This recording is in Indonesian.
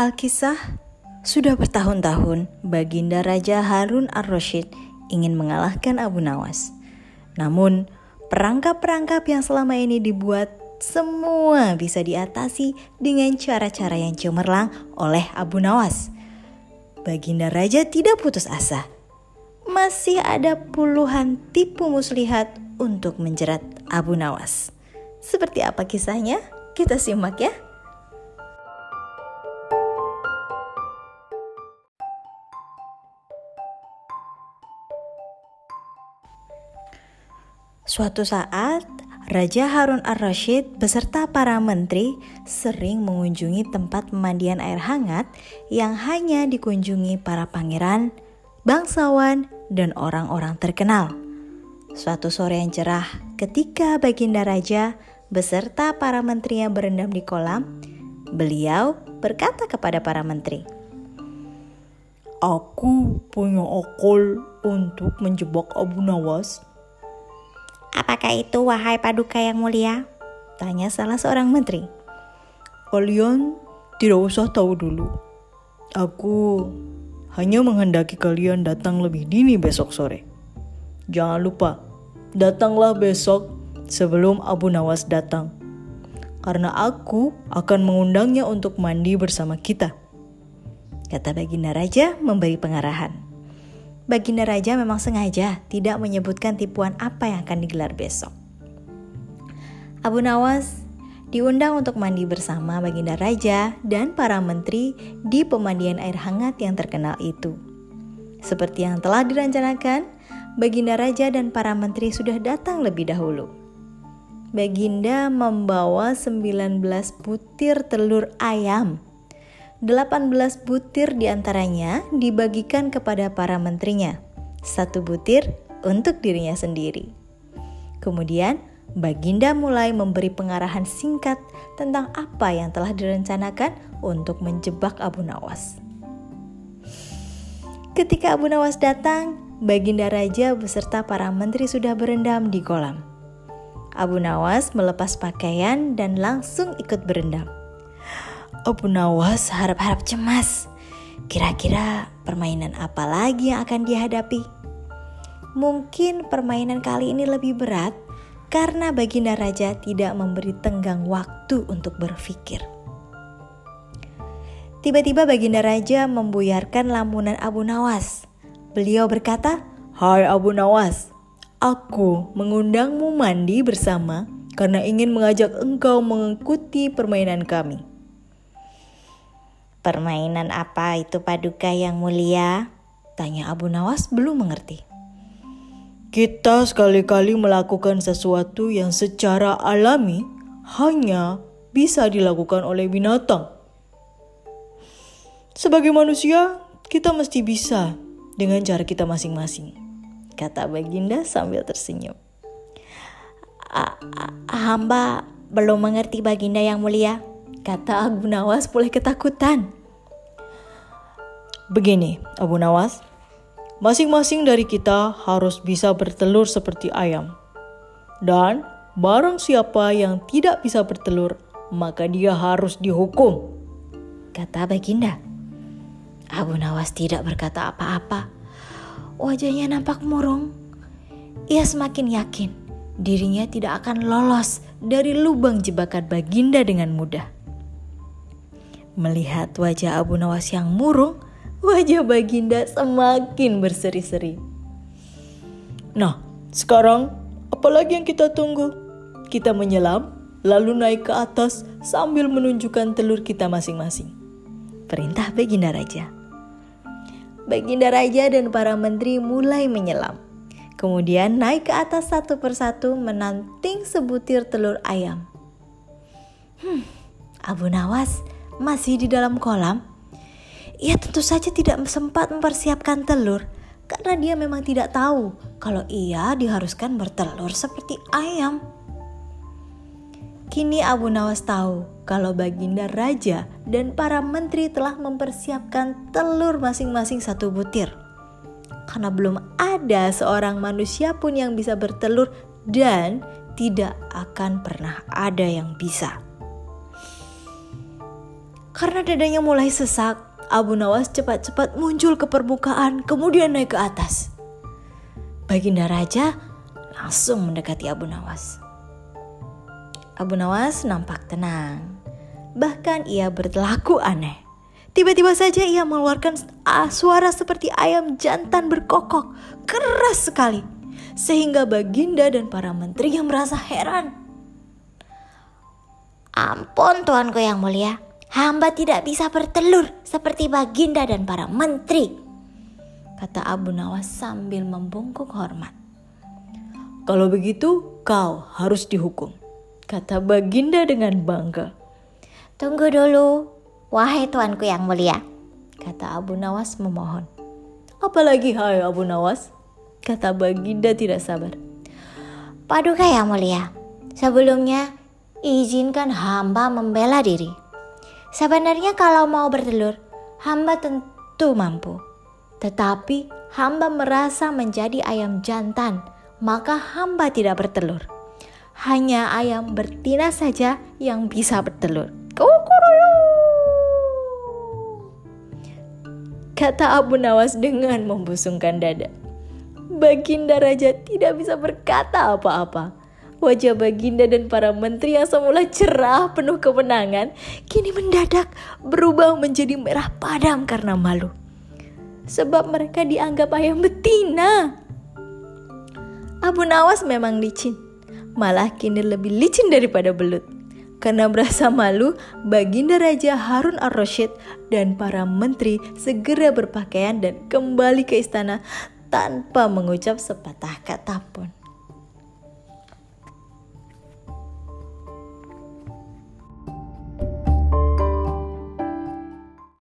Alkisah, sudah bertahun-tahun Baginda Raja Harun ar-Rasyid ingin mengalahkan Abu Nawas. Namun, perangkap-perangkap yang selama ini dibuat semua bisa diatasi dengan cara-cara yang cemerlang oleh Abu Nawas. Baginda Raja tidak putus asa. Masih ada puluhan tipu muslihat untuk menjerat Abu Nawas. Seperti apa kisahnya? Kita simak ya. Suatu saat, Raja Harun ar-Rasyid beserta para menteri sering mengunjungi tempat pemandian air hangat yang hanya dikunjungi para pangeran, bangsawan, dan orang-orang terkenal. Suatu sore yang cerah, ketika Baginda Raja beserta para menterinya berendam di kolam, beliau berkata kepada para menteri, Aku punya akal untuk menjebak Abu Nawas Apakah itu wahai paduka yang mulia? Tanya salah seorang menteri. Kalian tidak usah tahu dulu. Aku hanya menghendaki kalian datang lebih dini besok sore. Jangan lupa, datanglah besok sebelum Abu Nawas datang. Karena aku akan mengundangnya untuk mandi bersama kita. Kata Baginda Raja memberi pengarahan. Baginda Raja memang sengaja tidak menyebutkan tipuan apa yang akan digelar besok. Abu Nawas diundang untuk mandi bersama Baginda Raja dan para menteri di pemandian air hangat yang terkenal itu. Seperti yang telah direncanakan, Baginda Raja dan para menteri sudah datang lebih dahulu. Baginda membawa 19 butir telur ayam 18 butir di antaranya dibagikan kepada para menterinya, satu butir untuk dirinya sendiri. Kemudian, Baginda mulai memberi pengarahan singkat tentang apa yang telah direncanakan untuk menjebak Abu Nawas. Ketika Abu Nawas datang, Baginda Raja beserta para menteri sudah berendam di kolam. Abu Nawas melepas pakaian dan langsung ikut berendam. Abu Nawas harap-harap cemas. Kira-kira permainan apa lagi yang akan dihadapi? Mungkin permainan kali ini lebih berat karena Baginda Raja tidak memberi tenggang waktu untuk berpikir. Tiba-tiba Baginda Raja membuyarkan lamunan Abu Nawas. Beliau berkata, Hai Abu Nawas, aku mengundangmu mandi bersama karena ingin mengajak engkau mengikuti permainan kami. Permainan apa itu paduka yang mulia? Tanya Abu Nawas belum mengerti. Kita sekali-kali melakukan sesuatu yang secara alami hanya bisa dilakukan oleh binatang. Sebagai manusia, kita mesti bisa dengan cara kita masing-masing. Kata Baginda sambil tersenyum. Hamba belum mengerti Baginda yang mulia kata Abu Nawas boleh ketakutan. Begini, Abu Nawas, masing-masing dari kita harus bisa bertelur seperti ayam. Dan barang siapa yang tidak bisa bertelur, maka dia harus dihukum. Kata Baginda. Abu Nawas tidak berkata apa-apa. Wajahnya nampak murung. Ia semakin yakin dirinya tidak akan lolos dari lubang jebakan Baginda dengan mudah. Melihat wajah Abu Nawas yang murung, wajah Baginda semakin berseri-seri. Nah, sekarang apalagi yang kita tunggu? Kita menyelam, lalu naik ke atas sambil menunjukkan telur kita masing-masing. Perintah Baginda Raja. Baginda Raja dan para menteri mulai menyelam. Kemudian naik ke atas satu persatu menanting sebutir telur ayam. Hmm, Abu Nawas masih di dalam kolam, ia tentu saja tidak sempat mempersiapkan telur karena dia memang tidak tahu kalau ia diharuskan bertelur seperti ayam. Kini Abu Nawas tahu kalau Baginda Raja dan para menteri telah mempersiapkan telur masing-masing satu butir. Karena belum ada seorang manusia pun yang bisa bertelur dan tidak akan pernah ada yang bisa. Karena dadanya mulai sesak, Abu Nawas cepat-cepat muncul ke permukaan, kemudian naik ke atas. Baginda Raja langsung mendekati Abu Nawas. Abu Nawas nampak tenang. Bahkan ia berlaku aneh. Tiba-tiba saja ia mengeluarkan suara seperti ayam jantan berkokok, keras sekali. Sehingga Baginda dan para menteri yang merasa heran. Ampun tuanku yang mulia, hamba tidak bisa bertelur seperti Baginda dan para menteri. Kata Abu Nawas sambil membungkuk hormat. Kalau begitu, kau harus dihukum. Kata Baginda dengan bangga. Tunggu dulu, Wahai tuanku yang mulia, kata Abu Nawas memohon. Apalagi hai Abu Nawas, kata Baginda tidak sabar. Paduka yang mulia, sebelumnya izinkan hamba membela diri. Sebenarnya kalau mau bertelur, hamba tentu mampu. Tetapi hamba merasa menjadi ayam jantan, maka hamba tidak bertelur. Hanya ayam betina saja yang bisa bertelur. Kukuruyu kata Abu Nawas dengan membusungkan dada. Baginda Raja tidak bisa berkata apa-apa. Wajah Baginda dan para menteri yang semula cerah penuh kemenangan, kini mendadak berubah menjadi merah padam karena malu. Sebab mereka dianggap ayam betina. Abu Nawas memang licin, malah kini lebih licin daripada belut. Karena merasa malu, Baginda Raja Harun ar-Rasyid dan para menteri segera berpakaian dan kembali ke istana tanpa mengucap sepatah kata pun.